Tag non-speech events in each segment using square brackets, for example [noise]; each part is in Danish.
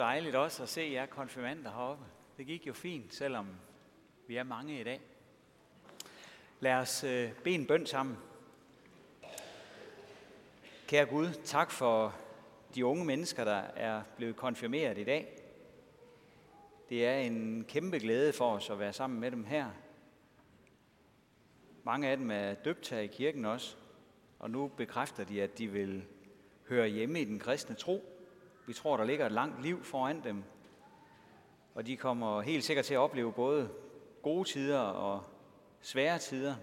Dejligt også at se jer konfirmander heroppe. Det gik jo fint, selvom vi er mange i dag. Lad os øh, bede en bøn sammen. Kære Gud, tak for de unge mennesker, der er blevet konfirmeret i dag. Det er en kæmpe glæde for os at være sammen med dem her. Mange af dem er døbt her i kirken også, og nu bekræfter de, at de vil høre hjemme i den kristne tro. Vi tror, der ligger et langt liv foran dem, og de kommer helt sikkert til at opleve både gode tider og svære tider.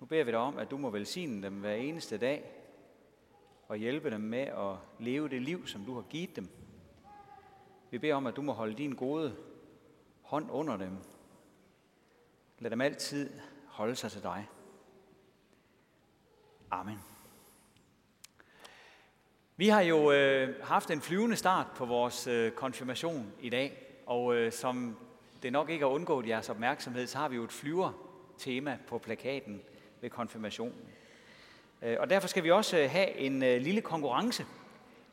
Nu beder vi dig om, at du må velsigne dem hver eneste dag og hjælpe dem med at leve det liv, som du har givet dem. Vi beder om, at du må holde din gode hånd under dem. Lad dem altid holde sig til dig. Amen. Vi har jo øh, haft en flyvende start på vores øh, konfirmation i dag, og øh, som det nok ikke har undgået jeres opmærksomhed, så har vi jo et flyver-tema på plakaten ved konfirmationen. Øh, og derfor skal vi også øh, have en øh, lille konkurrence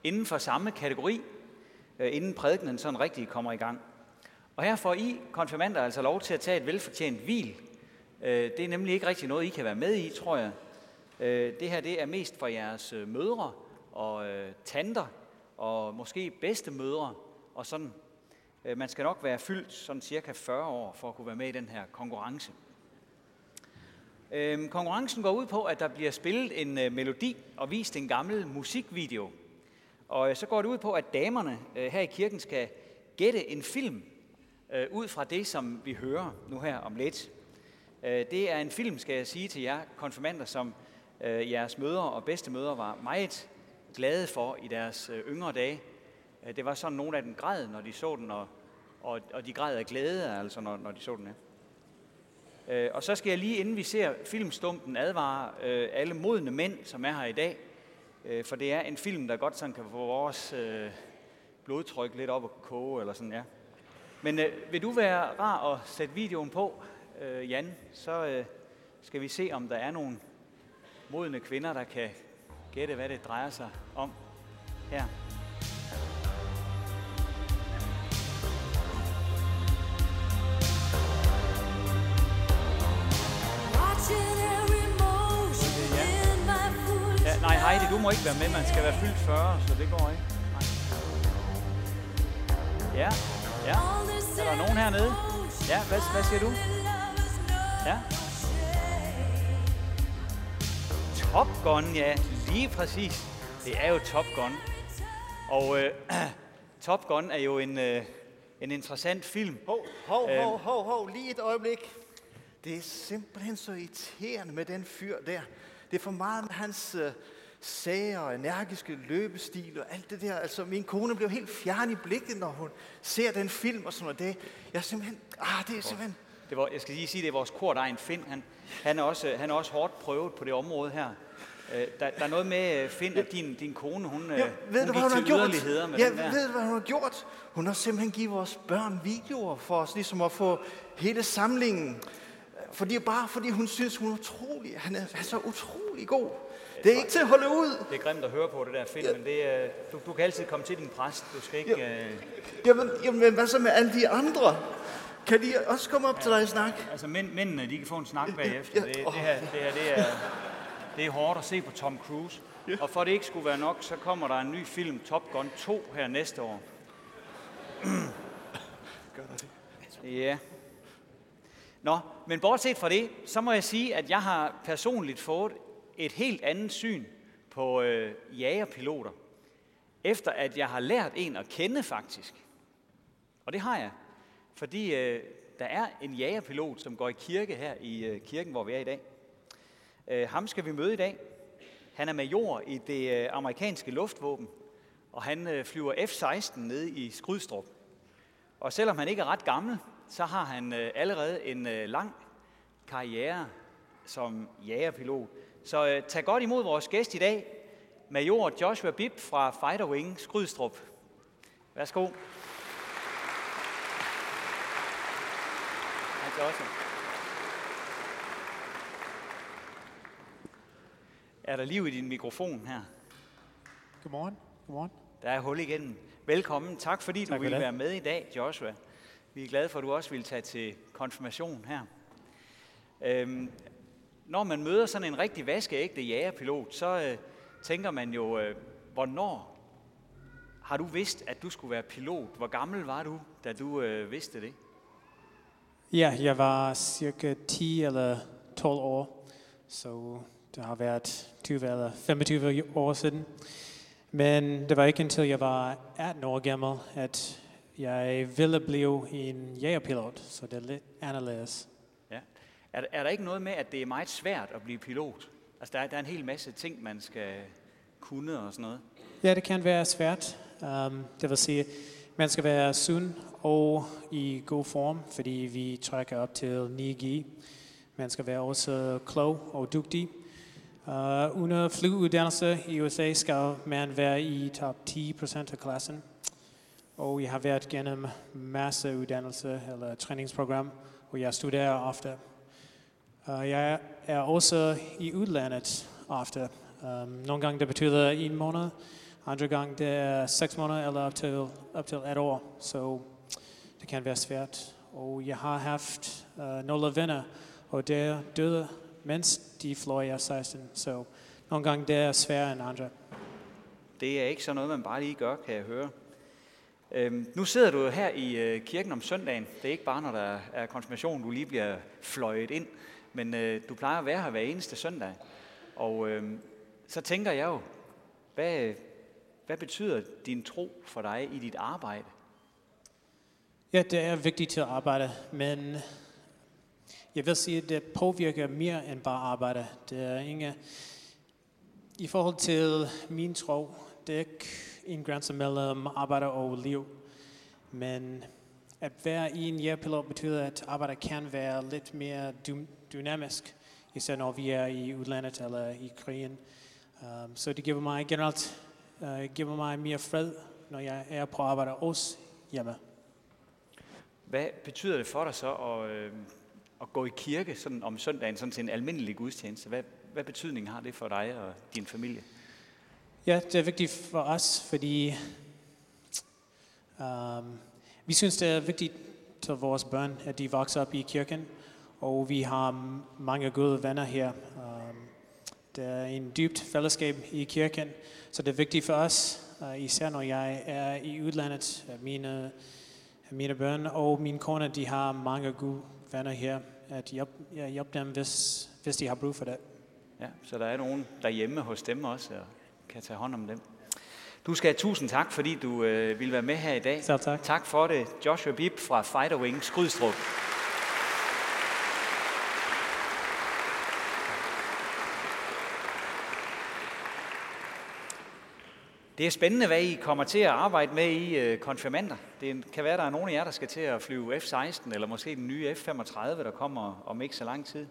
inden for samme kategori, øh, inden prædikenen sådan rigtig kommer i gang. Og her får I konfirmander altså lov til at tage et velfortjent hvil. Øh, det er nemlig ikke rigtig noget, I kan være med i, tror jeg. Øh, det her det er mest for jeres øh, mødre, og øh, tanter og måske bedstemødre og sådan. Øh, man skal nok være fyldt sådan cirka 40 år for at kunne være med i den her konkurrence. Øh, konkurrencen går ud på, at der bliver spillet en øh, melodi og vist en gammel musikvideo. Og øh, så går det ud på, at damerne øh, her i kirken skal gætte en film øh, ud fra det, som vi hører nu her om lidt. Øh, det er en film, skal jeg sige til jer konfirmander, som øh, jeres mødre og bedstemødre var meget glade for i deres øh, yngre dage. Øh, det var sådan, nogle af dem græd, når de så den, og, og, og de græd af glæde, altså, når, når de så den. Ja. Øh, og så skal jeg lige, inden vi ser filmstumpen, advare øh, alle modne mænd, som er her i dag, for det er en film, der godt sådan kan få vores blodtryk lidt op og koge, eller sådan, ja. Men øh, vil du være rar at sætte videoen på, øh, Jan, så øh, skal vi se, om der er nogle modne kvinder, der kan gætte, hvad det drejer sig om her. Ja, nej, Heidi, du må ikke være med. Man skal være fyldt 40, så det går ikke. Nej. Ja, ja. Er der nogen hernede? Ja, hvad, hvad siger du? Ja. Top Gun, ja, lige præcis. Det er jo Top Gun. Og øh, [clears throat] Top Gun er jo en, øh, en interessant film. Hov, hov, hov, øhm. hov, hov, lige et øjeblik. Det er simpelthen så irriterende med den fyr der. Det er for meget med hans øh, sager og energiske løbestil og alt det der. Altså, min kone bliver helt fjern i blikket, når hun ser den film og sådan noget. Det, jeg simpelthen, ah, det er simpelthen... Det var, jeg skal lige sige, det er vores kordegn Finn. Han, han, er også, han er også hårdt prøvet på det område her. Øh, der, der er noget med, øh, Finn, at din, din kone, hun, ja, øh, ved hun du, hvad hun har gjort? med ja, ved du, hvad hun har gjort? Hun har simpelthen givet vores børn videoer for os, ligesom at få hele samlingen. Fordi, bare fordi hun synes, hun er utrolig. Han er, han er så utrolig god. Det er ikke til at holde ud. Det er grimt at høre på det der, Finn, ja. men det, er, du, du kan altid komme til din præst. Du skal ikke... Ja. Øh... Jamen, jamen, hvad så med alle de andre? Kan de også komme op ja, til dig og snakke? Altså, mænd, mændene, de kan få en snak bagefter. Ja, ja. Det, det, her, det her, det er, det er hårdt at se på Tom Cruise. Ja. Og for det ikke skulle være nok, så kommer der en ny film, Top Gun 2, her næste år. [clears throat] Gør det? Ja. Nå, men bortset fra det, så må jeg sige, at jeg har personligt fået et helt andet syn på øh, jagerpiloter, efter at jeg har lært en at kende faktisk. Og det har jeg, fordi øh, der er en jagerpilot, som går i kirke her i øh, kirken, hvor vi er i dag. Øh, ham skal vi møde i dag. Han er major i det øh, amerikanske luftvåben, og han øh, flyver F-16 nede i Skrydstrup. Og selvom han ikke er ret gammel, så har han øh, allerede en øh, lang karriere som jagerpilot. Så øh, tag godt imod vores gæst i dag, major Joshua Bib fra Fighter Wing Skrydstrup. Værsgo. Joshua. Er der liv i din mikrofon her? Godmorgen. Godmorgen. Der er hul igennem. Velkommen. Tak fordi du Tak for ville være med i dag, Joshua. Vi er glade for, at du også ville tage til konfirmation her. Øhm, når man møder sådan en rigtig vaskeægte jægerpilot, så øh, tænker man jo, øh, hvornår har du vidst, at du skulle være pilot? Hvor gammel var du, da du øh, vidste det? Ja, jeg var cirka 10 eller 12 år, så det har været 20 eller 25 år siden. Men det var ikke indtil jeg var 18 år gammel, at jeg ville blive en jægerpilot, så det er lidt anderledes. Ja. Er, er der ikke noget med, at det er meget svært at blive pilot? Altså, der er, der er en hel masse ting, man skal kunne og sådan noget. Ja, det kan være svært. Um, det vil sige, man skal være sund og i god form, fordi vi trækker op til 9G. Man skal være også klog og dygtig. Uh, under flyuddannelse i USA skal man være i top 10% af klassen. Og jeg har været gennem masse uddannelse eller træningsprogram, og jeg studerer ofte. Uh, jeg er også i udlandet ofte. Um, nogle gange det betyder en måned, andre gange det er seks måneder eller op til, op til et år. Så det kan være svært. Og jeg har haft uh, nogle venner, og der døde, mens de fløj F-16. Så nogle gange det er sværere end andre. Det er ikke sådan noget, man bare lige gør, kan jeg høre. Øhm, nu sidder du jo her i øh, kirken om søndagen. Det er ikke bare, når der er konfirmation, du lige bliver fløjet ind. Men øh, du plejer at være her hver eneste søndag. Og øh, så tænker jeg jo, hvad, hvad betyder din tro for dig i dit arbejde? Ja, det er vigtigt til at arbejde, men jeg vil sige, at det påvirker mere end bare arbejde. Det er ingen... I forhold til min tro, det er ikke en grænse mellem arbejde og liv. Men at være i en jægerpilot betyder, at arbejde kan være lidt mere dynamisk, især når vi er i udlandet eller i krigen. Um, så det giver mig generelt uh, giver mig mere fred, når jeg er på arbejde også hjemme. Hvad betyder det for dig så at, øh, at gå i kirke sådan om søndagen sådan til en almindelig gudstjeneste? Hvad, hvad betydning har det for dig og din familie? Ja, det er vigtigt for os, fordi um, vi synes, det er vigtigt til vores børn, at de vokser op i kirken, og vi har mange gode venner her. Um, der er en dybt fællesskab i kirken, så det er vigtigt for os, uh, især når jeg er i udlandet. Mine, mine børn og min kone, de har mange gode venner her, at hjælpe, hjælpe dem, hvis, hvis de har brug for det. Ja, så der er nogen derhjemme hos dem også, og kan tage hånd om dem. Du skal have tusind tak, fordi du øh, ville være med her i dag. Selv tak. Tak for det, Joshua Bib fra Fighter Wing Skrydstrup. Det er spændende, hvad I kommer til at arbejde med i øh, konfirmander. Det kan være, der er nogle af jer, der skal til at flyve F-16, eller måske den nye F-35, der kommer om ikke så lang tid.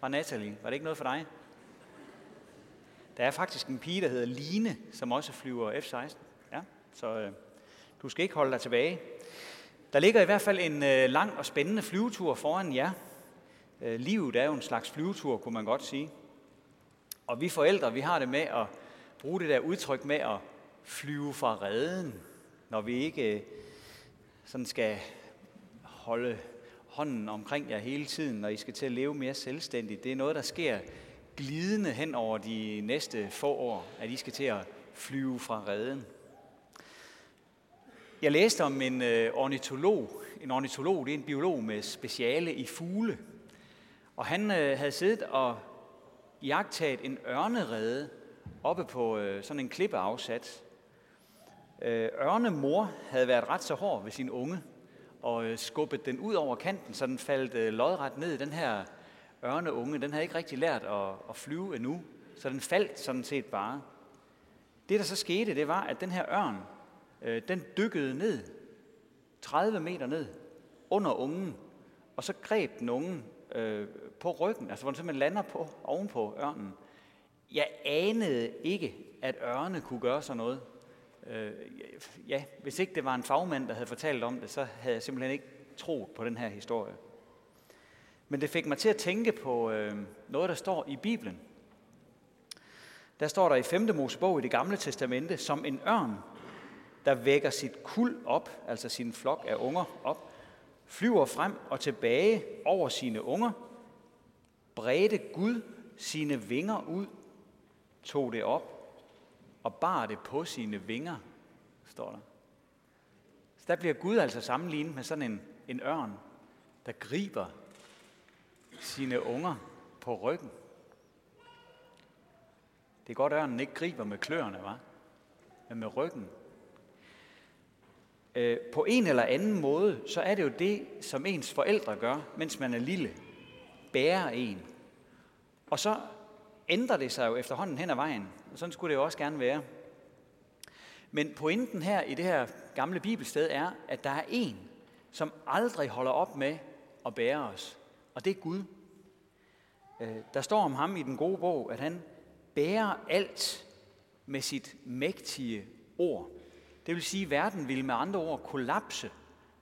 Og Natalie, var det ikke noget for dig? Der er faktisk en pige, der hedder Line, som også flyver F-16. Ja, så øh, du skal ikke holde dig tilbage. Der ligger i hvert fald en øh, lang og spændende flyvetur foran jer. Øh, livet er jo en slags flyvetur, kunne man godt sige. Og vi forældre, vi har det med at bruge det der udtryk med at flyve fra redden, når vi ikke øh, sådan skal holde hånden omkring jer hele tiden, når I skal til at leve mere selvstændigt. Det er noget, der sker glidende hen over de næste få år, at I skal til at flyve fra redden. Jeg læste om en øh, ornitolog. En ornitolog, det er en biolog med speciale i fugle. Og han øh, havde siddet og jagtet en ørnerede oppe på øh, sådan en klippeafsats. Øh, ørnemor havde været ret så hård ved sin unge, og øh, skubbet den ud over kanten, så den faldt øh, lodret ned. Den her ørneunge, den havde ikke rigtig lært at, at flyve endnu, så den faldt sådan set bare. Det, der så skete, det var, at den her ørn, øh, den dykkede ned, 30 meter ned, under ungen, og så greb den ungen øh, på ryggen, altså hvor den simpelthen lander på, ovenpå ørnen. Jeg anede ikke, at ørne kunne gøre sådan noget. Øh, ja, hvis ikke det var en fagmand, der havde fortalt om det, så havde jeg simpelthen ikke troet på den her historie. Men det fik mig til at tænke på øh, noget, der står i Bibelen. der står der i 5. Mosebog i det gamle testamente, som en ørn, der vækker sit kul op, altså sin flok af unger op, flyver frem og tilbage over sine unger, bredte Gud sine vinger ud, tog det op og bar det på sine vinger, står der. Så der bliver Gud altså sammenlignet med sådan en, en ørn, der griber sine unger på ryggen. Det er godt, at ørnen ikke griber med kløerne, var, men med ryggen. Øh, på en eller anden måde, så er det jo det, som ens forældre gør, mens man er lille. Bærer en. Og så ændrer det sig jo efterhånden hen ad vejen. Og sådan skulle det jo også gerne være. Men pointen her i det her gamle bibelsted er, at der er en, som aldrig holder op med at bære os. Og det er Gud. Øh, der står om ham i den gode bog, at han bærer alt med sit mægtige ord. Det vil sige, at verden ville med andre ord kollapse,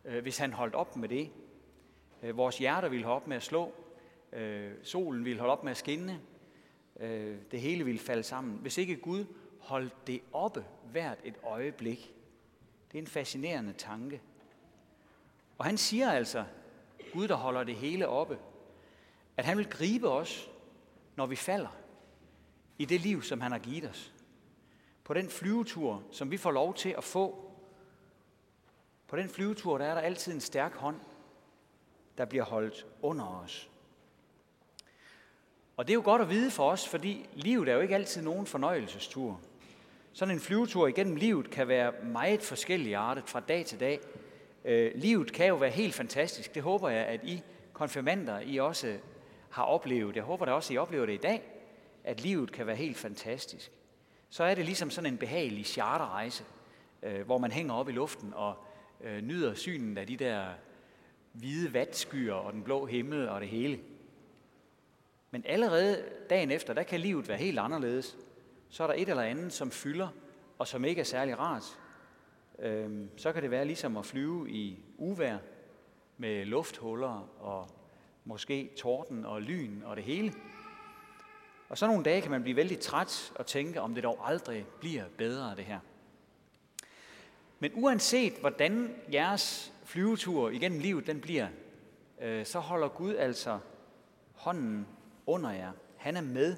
øh, hvis han holdt op med det. Øh, vores hjerter ville holde op med at slå. Solen ville holde op med at skinne øh, Det hele ville falde sammen. Hvis ikke Gud holdt det oppe hvert et øjeblik. Det er en fascinerende tanke. Og han siger altså, Gud der holder det hele oppe, at han vil gribe os, når vi falder i det liv, som han har givet os. På den flyvetur, som vi får lov til at få. På den flyvetur, der er der altid en stærk hånd, der bliver holdt under os. Og det er jo godt at vide for os, fordi livet er jo ikke altid nogen fornøjelsestur. Sådan en flyvetur igennem livet kan være meget forskellig artet fra dag til dag. Øh, livet kan jo være helt fantastisk. Det håber jeg, at I konfirmander, I også har oplevet. Jeg håber da også, at I oplever det i dag, at livet kan være helt fantastisk. Så er det ligesom sådan en behagelig charterrejse, øh, hvor man hænger op i luften og øh, nyder synen af de der hvide vatskyer og den blå himmel og det hele. Men allerede dagen efter, der kan livet være helt anderledes så er der et eller andet, som fylder, og som ikke er særlig rart. Øhm, så kan det være ligesom at flyve i uvær med lufthuller og måske torden og lyn og det hele. Og så nogle dage kan man blive vældig træt og tænke, om det dog aldrig bliver bedre det her. Men uanset hvordan jeres flyvetur igennem livet den bliver, øh, så holder Gud altså hånden under jer. Han er med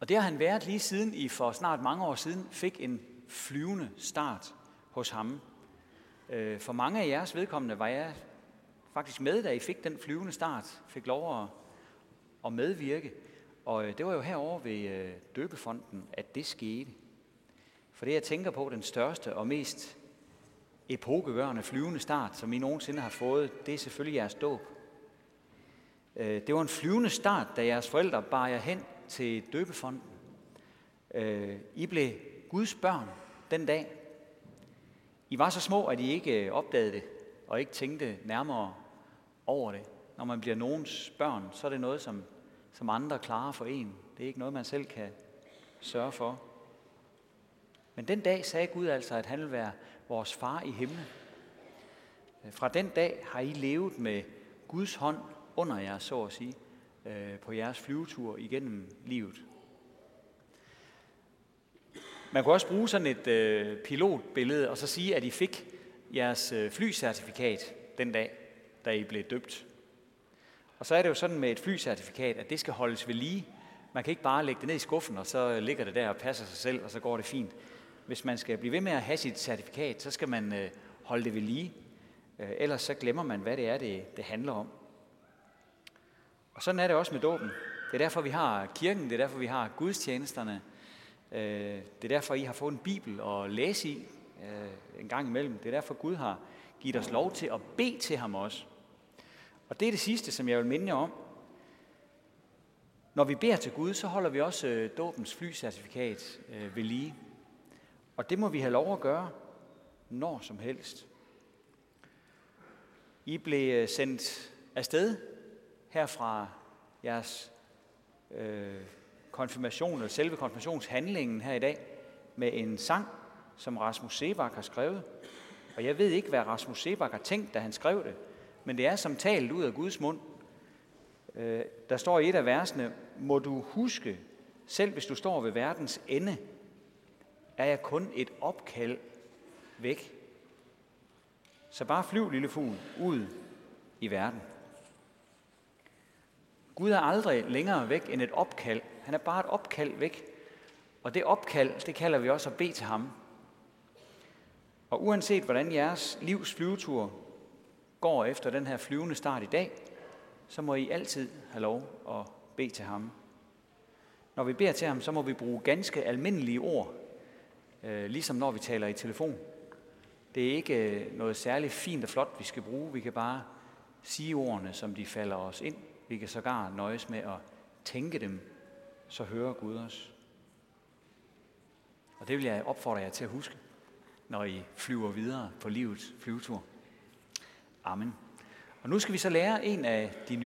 og det har han været lige siden I for snart mange år siden fik en flyvende start hos ham. Øh, for mange af jeres vedkommende var jeg faktisk med, da I fik den flyvende start, fik lov at, at medvirke. Og øh, det var jo herovre ved øh, døbefonden, at det skete. For det jeg tænker på, den største og mest epokegørende flyvende start, som I nogensinde har fået, det er selvfølgelig jeres dåb. Øh, det var en flyvende start, da jeres forældre bar jer hen til døbefonden. Øh, I blev Guds børn den dag. I var så små, at I ikke øh, opdagede det, og ikke tænkte nærmere over det. Når man bliver nogens børn, så er det noget, som, som andre klarer for en. Det er ikke noget, man selv kan sørge for. Men den dag sagde Gud altså, at han vil være vores far i himlen. Fra den dag har I levet med Guds hånd under jer, så at sige øh, på jeres flyvetur igennem livet. Man kunne også bruge sådan et øh, pilotbillede og så sige, at I fik jeres øh, flycertifikat den dag, da I blev døbt. Og så er det jo sådan med et flycertifikat, at det skal holdes ved lige. Man kan ikke bare lægge det ned i skuffen, og så ligger det der og passer sig selv, og så går det fint. Hvis man skal blive ved med at have sit certifikat, så skal man øh, holde det ved lige. Øh, ellers så glemmer man, hvad det er, det, det handler om. Og sådan er det også med dåben. Det er derfor, vi har kirken, det er derfor, vi har gudstjenesterne. Øh, det er derfor, I har fået en bibel at læse i øh, en gang imellem. Det er derfor, Gud har givet os lov til at bede til ham også. Og det er det sidste, som jeg vil minde jer om. Når vi beder til Gud, så holder vi også øh, dåbens flycertifikat ved lige. Og det må vi have lov at gøre når som helst. I blev sendt afsted her fra jeres øh, konfirmation, eller selve konfirmationshandlingen her i dag, med en sang, som Rasmus Sebak har skrevet. Og jeg ved ikke, hvad Rasmus Sebak har tænkt, da han skrev det, men det er som talt ud af Guds mund. Øh, der står i et af versene, må du huske selv hvis du står ved verdens ende, er jeg kun et opkald væk. Så bare flyv, lille fugl, ud i verden. Gud er aldrig længere væk end et opkald. Han er bare et opkald væk. Og det opkald, det kalder vi også at bede til ham. Og uanset hvordan jeres livs flyvetur går efter den her flyvende start i dag, så må I altid have lov at bede til ham. Når vi beder til ham, så må vi bruge ganske almindelige ord, øh, ligesom når vi taler i telefon. Det er ikke øh, noget særligt fint og flot, vi skal bruge. Vi kan bare sige ordene, som de falder os ind. Vi kan sågar nøjes med at tænke dem, så hører Gud os. Og det vil jeg opfordre jer til at huske, når I flyver videre på livets flyvetur. Amen. Og nu skal vi så lære en af de